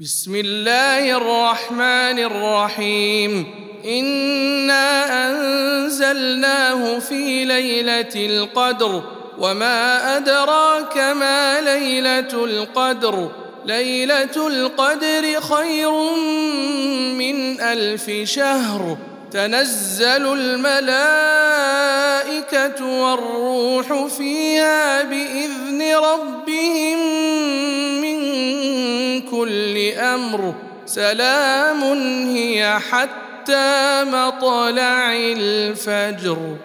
بسم الله الرحمن الرحيم. إنا أنزلناه في ليلة القدر وما أدراك ما ليلة القدر. ليلة القدر خير من ألف شهر. تنزل الملائكة والروح فيها بإذن كل أمر سلام هي حتى مطلع الفجر.